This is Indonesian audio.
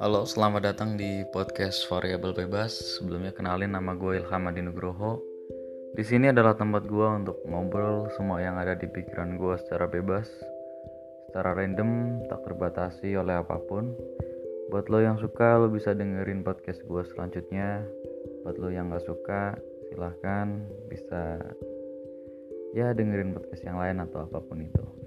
Halo, selamat datang di podcast Variabel Bebas. Sebelumnya kenalin nama gue Ilham Adi Nugroho. Di sini adalah tempat gue untuk ngobrol semua yang ada di pikiran gue secara bebas, secara random, tak terbatasi oleh apa pun. Buat lo yang suka, lo bisa dengerin podcast gue selanjutnya. Buat lo yang gak suka, silahkan bisa ya dengerin podcast yang lain atau apa pun itu.